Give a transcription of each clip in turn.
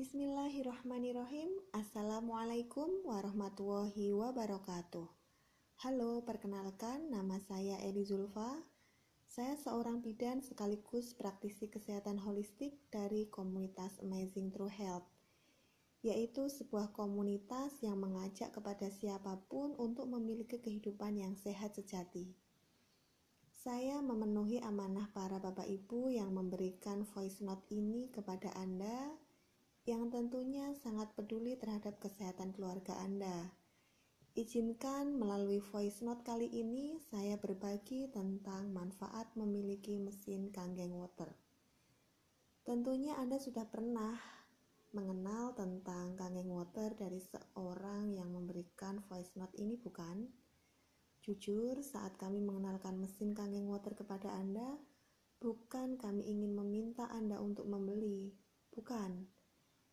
Bismillahirrahmanirrahim. Assalamualaikum warahmatullahi wabarakatuh. Halo, perkenalkan nama saya Eli Zulfa. Saya seorang bidan sekaligus praktisi kesehatan holistik dari komunitas Amazing True Health, yaitu sebuah komunitas yang mengajak kepada siapa pun untuk memiliki kehidupan yang sehat sejati. Saya memenuhi amanah para Bapak Ibu yang memberikan voice note ini kepada Anda yang tentunya sangat peduli terhadap kesehatan keluarga Anda. Izinkan melalui voice note kali ini saya berbagi tentang manfaat memiliki mesin kanggeng water. Tentunya Anda sudah pernah mengenal tentang kanggeng water dari seorang yang memberikan voice note ini bukan? Jujur, saat kami mengenalkan mesin kanggeng water kepada Anda, bukan kami ingin meminta Anda untuk membeli, bukan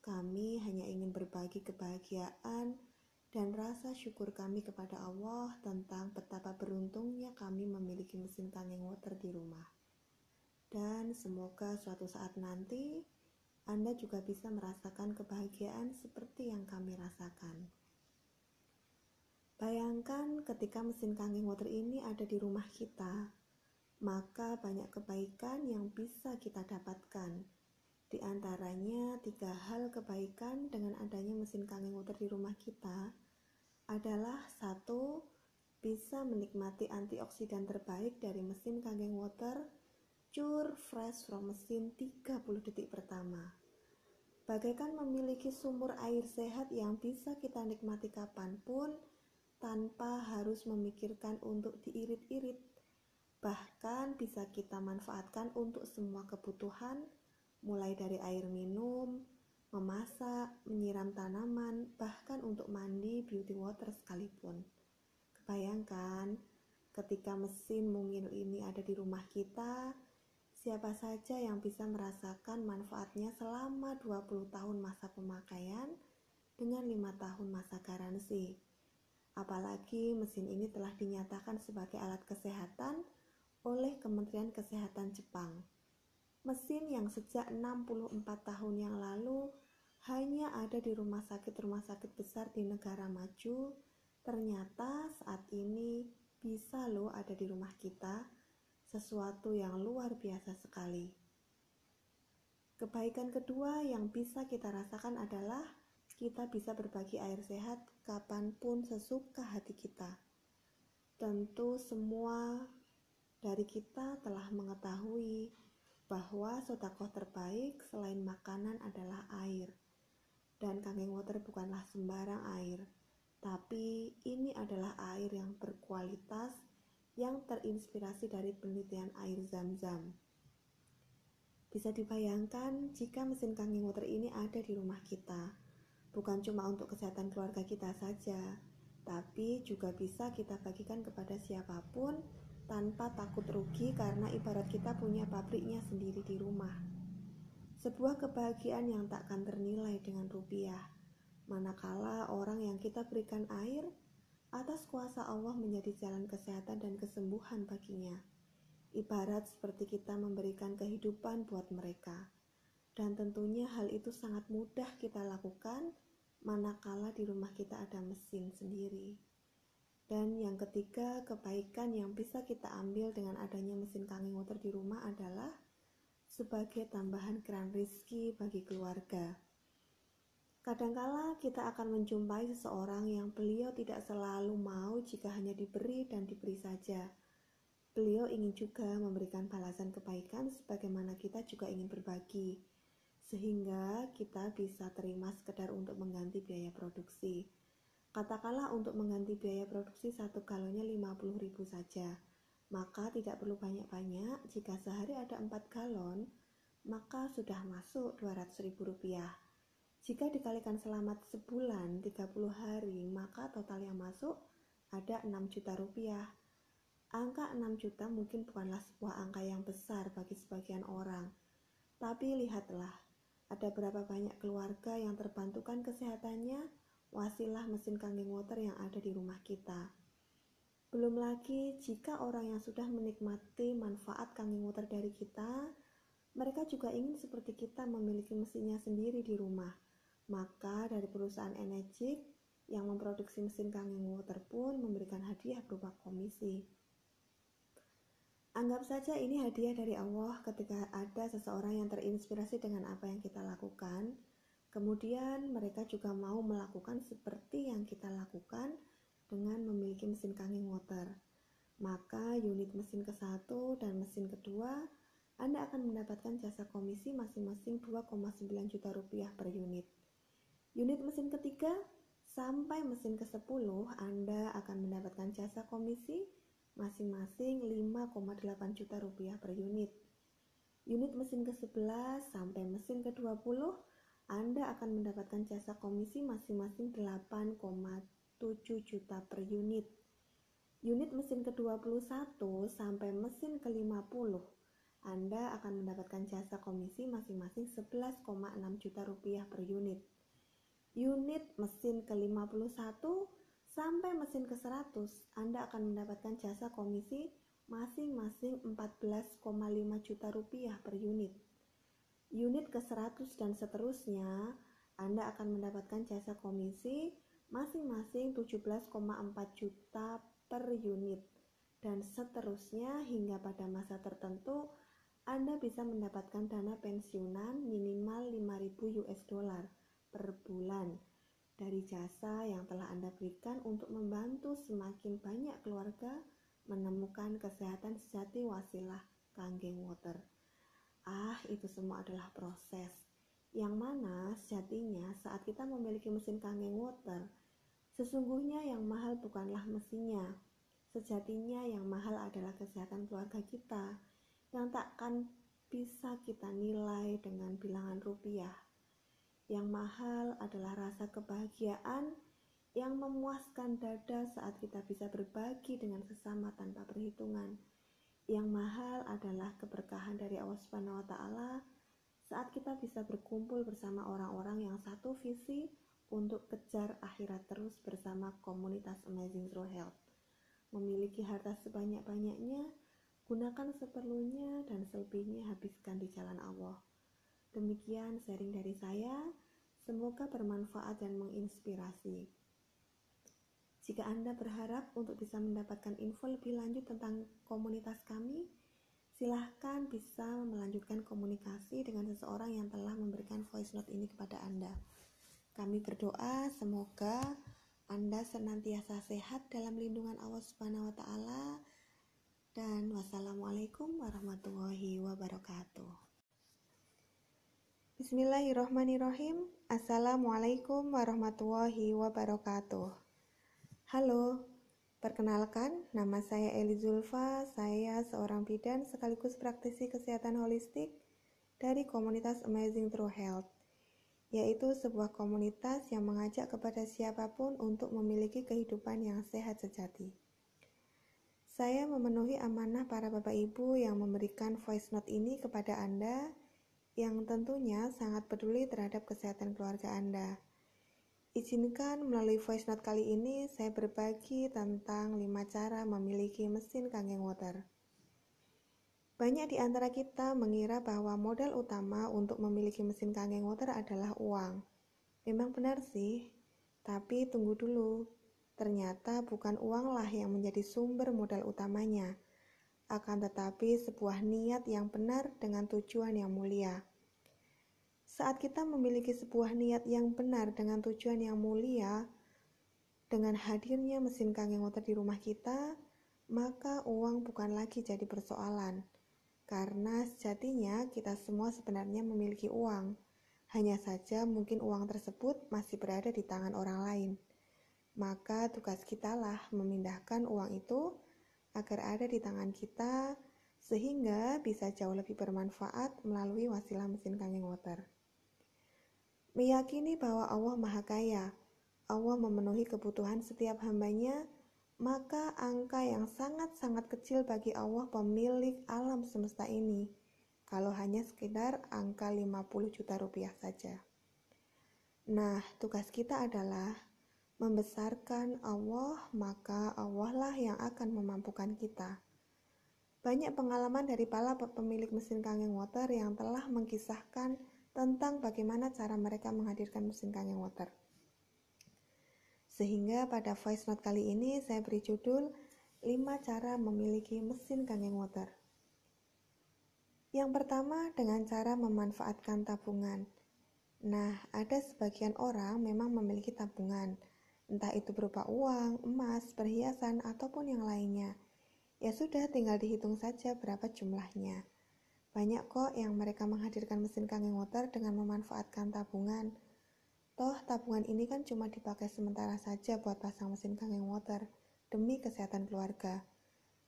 kami hanya ingin berbagi kebahagiaan dan rasa syukur kami kepada Allah tentang betapa beruntungnya kami memiliki mesin kangen water di rumah. Dan semoga suatu saat nanti Anda juga bisa merasakan kebahagiaan seperti yang kami rasakan. Bayangkan ketika mesin kangen water ini ada di rumah kita, maka banyak kebaikan yang bisa kita dapatkan di antaranya, tiga hal kebaikan dengan adanya mesin kangen water di rumah kita adalah satu, bisa menikmati antioksidan terbaik dari mesin kangen water cure fresh from mesin 30 detik pertama. Bagaikan memiliki sumur air sehat yang bisa kita nikmati kapan pun tanpa harus memikirkan untuk diirit-irit. Bahkan bisa kita manfaatkan untuk semua kebutuhan mulai dari air minum, memasak, menyiram tanaman, bahkan untuk mandi beauty water sekalipun. Kebayangkan ketika mesin mungil ini ada di rumah kita, siapa saja yang bisa merasakan manfaatnya selama 20 tahun masa pemakaian dengan 5 tahun masa garansi. Apalagi mesin ini telah dinyatakan sebagai alat kesehatan oleh Kementerian Kesehatan Jepang. Mesin yang sejak 64 tahun yang lalu hanya ada di rumah sakit-rumah sakit besar di negara maju, ternyata saat ini bisa loh ada di rumah kita, sesuatu yang luar biasa sekali. Kebaikan kedua yang bisa kita rasakan adalah kita bisa berbagi air sehat kapan pun sesuka hati kita. Tentu semua dari kita telah mengetahui bahwa sodakoh terbaik selain makanan adalah air. Dan kangen water bukanlah sembarang air, tapi ini adalah air yang berkualitas yang terinspirasi dari penelitian air zam-zam. Bisa dibayangkan jika mesin kangen water ini ada di rumah kita, bukan cuma untuk kesehatan keluarga kita saja, tapi juga bisa kita bagikan kepada siapa pun tanpa takut rugi karena ibarat kita punya pabriknya sendiri di rumah. Sebuah kebahagiaan yang takkan ternilai dengan rupiah. Manakala orang yang kita berikan air atas kuasa Allah menjadi jalan kesehatan dan kesembuhan baginya. Ibarat seperti kita memberikan kehidupan buat mereka. Dan tentunya hal itu sangat mudah kita lakukan manakala di rumah kita ada mesin sendiri. Dan yang ketiga, kebaikan yang bisa kita ambil dengan adanya mesin kangen water di rumah adalah sebagai tambahan keran rizki bagi keluarga. Kadangkala kita akan menjumpai seseorang yang beliau tidak selalu mau jika hanya diberi dan diberi saja. Beliau ingin juga memberikan balasan kebaikan sebagaimana kita juga ingin berbagi, sehingga kita bisa terima sekedar untuk mengganti biaya produksi. Katakanlah untuk mengganti biaya produksi satu galonnya 50.000 saja. Maka tidak perlu banyak-banyak, jika sehari ada 4 galon, maka sudah masuk 200.000 rupiah. Jika dikalikan selama sebulan 30 hari, maka total yang masuk ada 6 juta rupiah. Angka 6 juta mungkin bukanlah sebuah angka yang besar bagi sebagian orang. Tapi lihatlah, ada berapa banyak keluarga yang terbantukan kesehatannya wasilah mesin kangen water yang ada di rumah kita. Belum lagi jika orang yang sudah menikmati manfaat kangen water dari kita, mereka juga ingin seperti kita memiliki mesinnya sendiri di rumah. Maka dari perusahaan Energik yang memproduksi mesin Kangeng Water pun memberikan hadiah berupa komisi. Anggap saja ini hadiah dari Allah ketika ada seseorang yang terinspirasi dengan apa yang kita lakukan. Kemudian mereka juga mau melakukan seperti yang kita lakukan dengan memiliki mesin kanging water. Maka unit mesin ke-1 dan mesin kedua Anda akan mendapatkan jasa komisi masing-masing 2,9 juta rupiah per unit. Unit mesin ketiga sampai mesin ke-10 Anda akan mendapatkan jasa komisi masing-masing 5,8 juta rupiah per unit. Unit mesin ke-11 sampai mesin ke-20, Anda akan mendapatkan jasa komisi masing-masing 8,7 juta per unit. Unit mesin ke-21 sampai mesin ke-50, Anda akan mendapatkan jasa komisi masing-masing 11,6 juta rupiah per unit. Unit mesin ke-51 Sampai mesin ke-100, Anda akan mendapatkan jasa komisi masing-masing 14,5 juta rupiah per unit. Unit ke-100 dan seterusnya, Anda akan mendapatkan jasa komisi masing-masing 17,4 juta per unit. Dan seterusnya hingga pada masa tertentu, Anda bisa mendapatkan dana pensiunan minimal 5.000 US dollar per bulan dari jasa yang telah Anda berikan untuk membantu semakin banyak keluarga menemukan kesehatan sejati wasilah kanggeng water. Ah, itu semua adalah proses. Yang mana sejatinya saat kita memiliki mesin kanggeng water, sesungguhnya yang mahal bukanlah mesinnya. Sejatinya yang mahal adalah kesehatan keluarga kita yang takkan bisa kita nilai dengan bilangan rupiah yang mahal adalah rasa kebahagiaan yang memuaskan dada saat kita bisa berbagi dengan sesama tanpa perhitungan. Yang mahal adalah keberkahan dari Allah Subhanahu wa taala saat kita bisa berkumpul bersama orang-orang yang satu visi untuk kejar akhirat terus bersama komunitas Amazing True Health. Memiliki harta sebanyak-banyaknya, gunakan seperlunya dan selebihnya habiskan di jalan Allah. Demikian sharing dari saya. Semoga bermanfaat dan menginspirasi. Jika Anda berharap untuk bisa mendapatkan info lebih lanjut tentang komunitas kami, silahkan bisa melanjutkan komunikasi dengan seseorang yang telah memberikan voice note ini kepada Anda. Kami berdoa semoga Anda senantiasa sehat dalam lindungan Allah Subhanahu wa taala dan wassalamualaikum warahmatullahi wabarakatuh. Bismillahirrohmanirrohim Assalamualaikum warahmatullahi wabarakatuh Halo, perkenalkan nama saya Eli Zulfa Saya seorang bidan sekaligus praktisi kesehatan holistik dari komunitas Amazing True Health yaitu sebuah komunitas yang mengajak kepada siapa pun untuk memiliki kehidupan yang sehat sejati. Saya memenuhi amanah para bapak ibu yang memberikan voice note ini kepada Anda yang tentunya sangat peduli terhadap kesehatan keluarga Anda. Izinkan melalui voice note kali ini saya berbagi tentang 5 cara memiliki mesin kangeng water. Banyak di antara kita mengira bahwa modal utama untuk memiliki mesin kangeng water adalah uang. Memang benar sih, tapi tunggu dulu. Ternyata bukan uanglah yang menjadi sumber modal utamanya akan tetapi sebuah niat yang benar dengan tujuan yang mulia. Saat kita memiliki sebuah niat yang benar dengan tujuan yang mulia, dengan hadirnya mesin kangeng water di rumah kita, maka uang bukan lagi jadi persoalan. Karena sejatinya kita semua sebenarnya memiliki uang. Hanya saja mungkin uang tersebut masih berada di tangan orang lain. Maka tugas kita lah memindahkan uang itu agar ada di tangan kita sehingga bisa jauh lebih bermanfaat melalui wasilah mesin kanging water. Meyakini bahwa Allah Maha Kaya, Allah memenuhi kebutuhan setiap hambanya, maka angka yang sangat-sangat kecil bagi Allah pemilik alam semesta ini, kalau hanya sekedar angka 50 juta rupiah saja. Nah, tugas kita adalah membesarkan Allah, maka Allah lah yang akan memampukan kita. Banyak pengalaman dari para pemilik mesin kangeng water yang telah mengkisahkan tentang bagaimana cara mereka menghadirkan mesin kangen water. Sehingga pada voice note kali ini saya beri judul 5 cara memiliki mesin kangen water. Yang pertama dengan cara memanfaatkan tabungan. Nah, ada sebagian orang memang memiliki tabungan, entah itu berupa uang, emas, perhiasan, ataupun yang lainnya. Ya sudah, tinggal dihitung saja berapa jumlahnya. Banyak kok yang mereka menghadirkan mesin kangen water dengan memanfaatkan tabungan. Toh, tabungan ini kan cuma dipakai sementara saja buat pasang mesin kangen water demi kesehatan keluarga.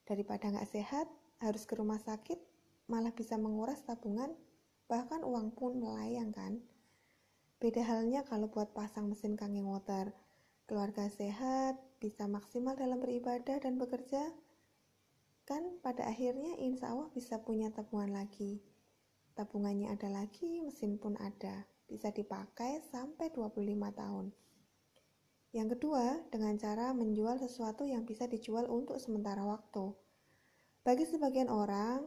Daripada nggak sehat, harus ke rumah sakit, malah bisa menguras tabungan, bahkan uang pun melayang kan. Beda halnya kalau buat pasang mesin kangen water. Keluarga sehat, bisa maksimal dalam beribadah dan bekerja. Kan pada akhirnya insya Allah bisa punya tabungan lagi. Tabungannya ada lagi, mesin pun ada. Bisa dipakai sampai 25 tahun. Yang kedua, dengan cara menjual sesuatu yang bisa dijual untuk sementara waktu. Bagi sebagian orang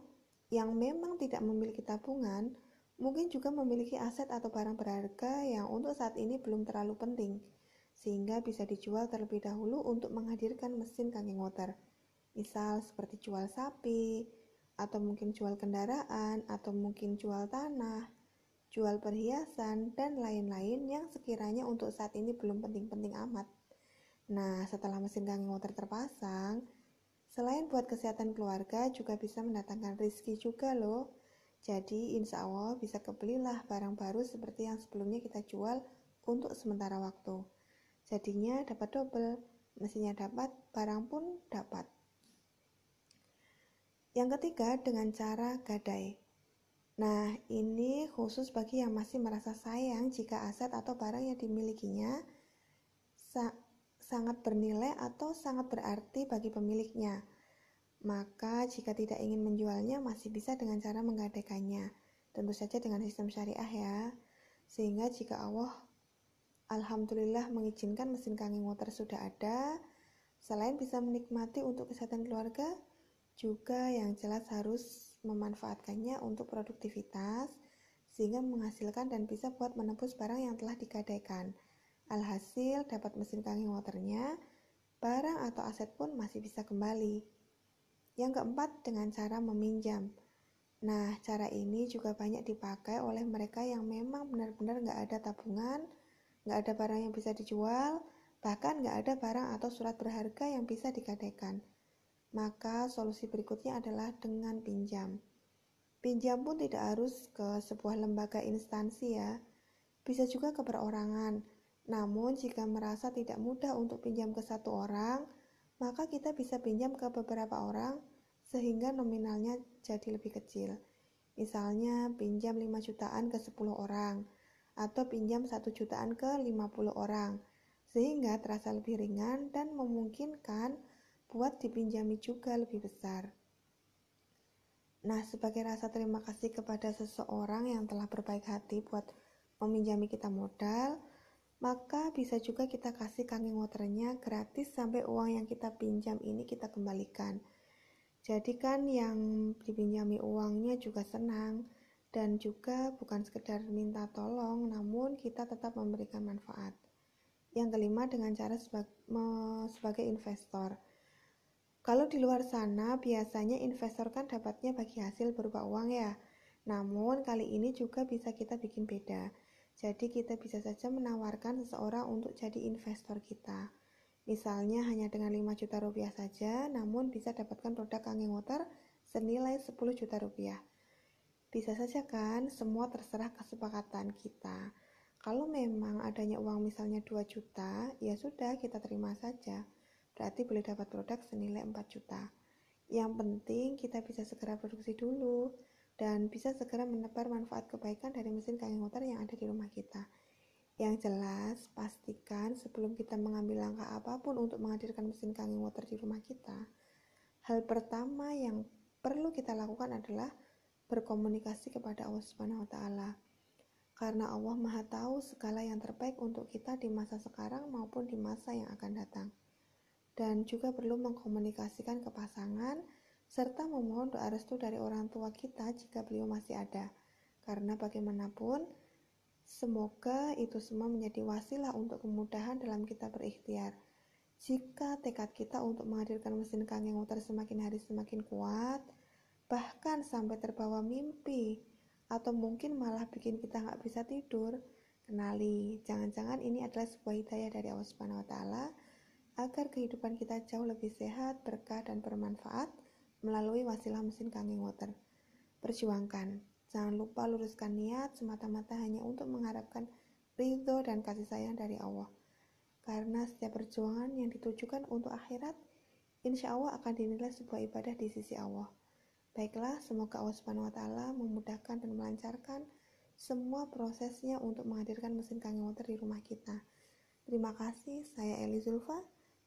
yang memang tidak memiliki tabungan, Mungkin juga memiliki aset atau barang berharga yang untuk saat ini belum terlalu penting, sehingga bisa dijual terlebih dahulu untuk menghadirkan mesin kanking water. Misal seperti jual sapi, atau mungkin jual kendaraan, atau mungkin jual tanah, jual perhiasan, dan lain-lain yang sekiranya untuk saat ini belum penting-penting amat. Nah, setelah mesin kanking water terpasang, selain buat kesehatan keluarga juga bisa mendatangkan rizki juga loh jadi insya Allah bisa kebelilah barang baru seperti yang sebelumnya kita jual untuk sementara waktu. Jadinya dapat double, mesinnya dapat, barang pun dapat. Yang ketiga dengan cara gadai. Nah, ini khusus bagi yang masih merasa sayang jika aset atau barang yang dimilikinya sa sangat bernilai atau sangat berarti bagi pemiliknya. Maka jika tidak ingin menjualnya masih bisa dengan cara menggadaikannya. Tentu saja dengan sistem syariah ya. Sehingga jika Allah Alhamdulillah mengizinkan mesin kanging water sudah ada, selain bisa menikmati untuk kesehatan keluarga, juga yang jelas harus memanfaatkannya untuk produktivitas sehingga menghasilkan dan bisa buat menebus barang yang telah digadaikan. Alhasil dapat mesin kanging waternya, barang atau aset pun masih bisa kembali. Yang keempat, dengan cara meminjam. Nah, cara ini juga banyak dipakai oleh mereka yang memang benar-benar nggak ada tabungan, nggak ada barang yang bisa dijual, bahkan nggak ada barang atau surat berharga yang bisa digadaikan. Maka solusi berikutnya adalah dengan pinjam. Pinjam pun tidak harus ke sebuah lembaga instansi ya, bisa juga ke perorangan. Namun jika merasa tidak mudah untuk pinjam ke satu orang, maka kita bisa pinjam ke beberapa orang sehingga nominalnya jadi lebih kecil. Misalnya pinjam 5 jutaan ke 10 orang atau pinjam 1 jutaan ke 50 orang sehingga terasa lebih ringan dan memungkinkan buat dipinjami juga lebih besar. Nah, sebagai rasa terima kasih kepada seseorang yang telah berbaik hati buat meminjami kita modal, maka bisa juga kita kasih kanging waternya gratis sampai uang yang kita pinjam ini kita kembalikan. Jadi kan yang dipinjami uangnya juga senang dan juga bukan sekedar minta tolong namun kita tetap memberikan manfaat. Yang kelima dengan cara sebagai investor. Kalau di luar sana biasanya investor kan dapatnya bagi hasil berupa uang ya. Namun kali ini juga bisa kita bikin beda jadi kita bisa saja menawarkan seseorang untuk jadi investor kita. Misalnya hanya dengan 5 juta rupiah saja, namun bisa dapatkan produk Kanging Water senilai 10 juta rupiah. Bisa saja kan, semua terserah kesepakatan kita. Kalau memang adanya uang misalnya 2 juta, ya sudah kita terima saja. Berarti boleh dapat produk senilai 4 juta. Yang penting kita bisa segera produksi dulu dan bisa segera menebar manfaat kebaikan dari mesin kain water yang ada di rumah kita. Yang jelas, pastikan sebelum kita mengambil langkah apa pun untuk menghadirkan mesin kain water di rumah kita, hal pertama yang perlu kita lakukan adalah berkomunikasi kepada Allah Subhanahu wa taala. Karena Allah Maha tahu segala yang terbaik untuk kita di masa sekarang maupun di masa yang akan datang. Dan juga perlu mengkomunikasikan ke pasangan serta memohon doa restu dari orang tua kita jika beliau masih ada. Karena bagaimanapun, Semoga itu semua menjadi wasilah untuk kemudahan dalam kita berikhtiar. Jika tekad kita untuk menghadirkan mesin kangeng water semakin hari semakin kuat, bahkan sampai terbawa mimpi, atau mungkin malah bikin kita nggak bisa tidur, kenali, jangan-jangan ini adalah sebuah hidayah dari Allah Subhanahu wa Ta'ala agar kehidupan kita jauh lebih sehat, berkah, dan bermanfaat melalui wasilah mesin kangeng water. Perjuangkan, jangan lupa luruskan niat semata-mata hanya untuk mengharapkan ridho dan kasih sayang dari Allah. Karena setiap perjuangan yang ditujukan untuk akhirat, insya Allah akan dinilai sebuah ibadah di sisi Allah. Baiklah, semoga Allah Subhanahu wa taala memudahkan dan melancarkan semua prosesnya untuk menghadirkan mesin kangeng water di rumah kita. Terima kasih, saya Eli Zulfa.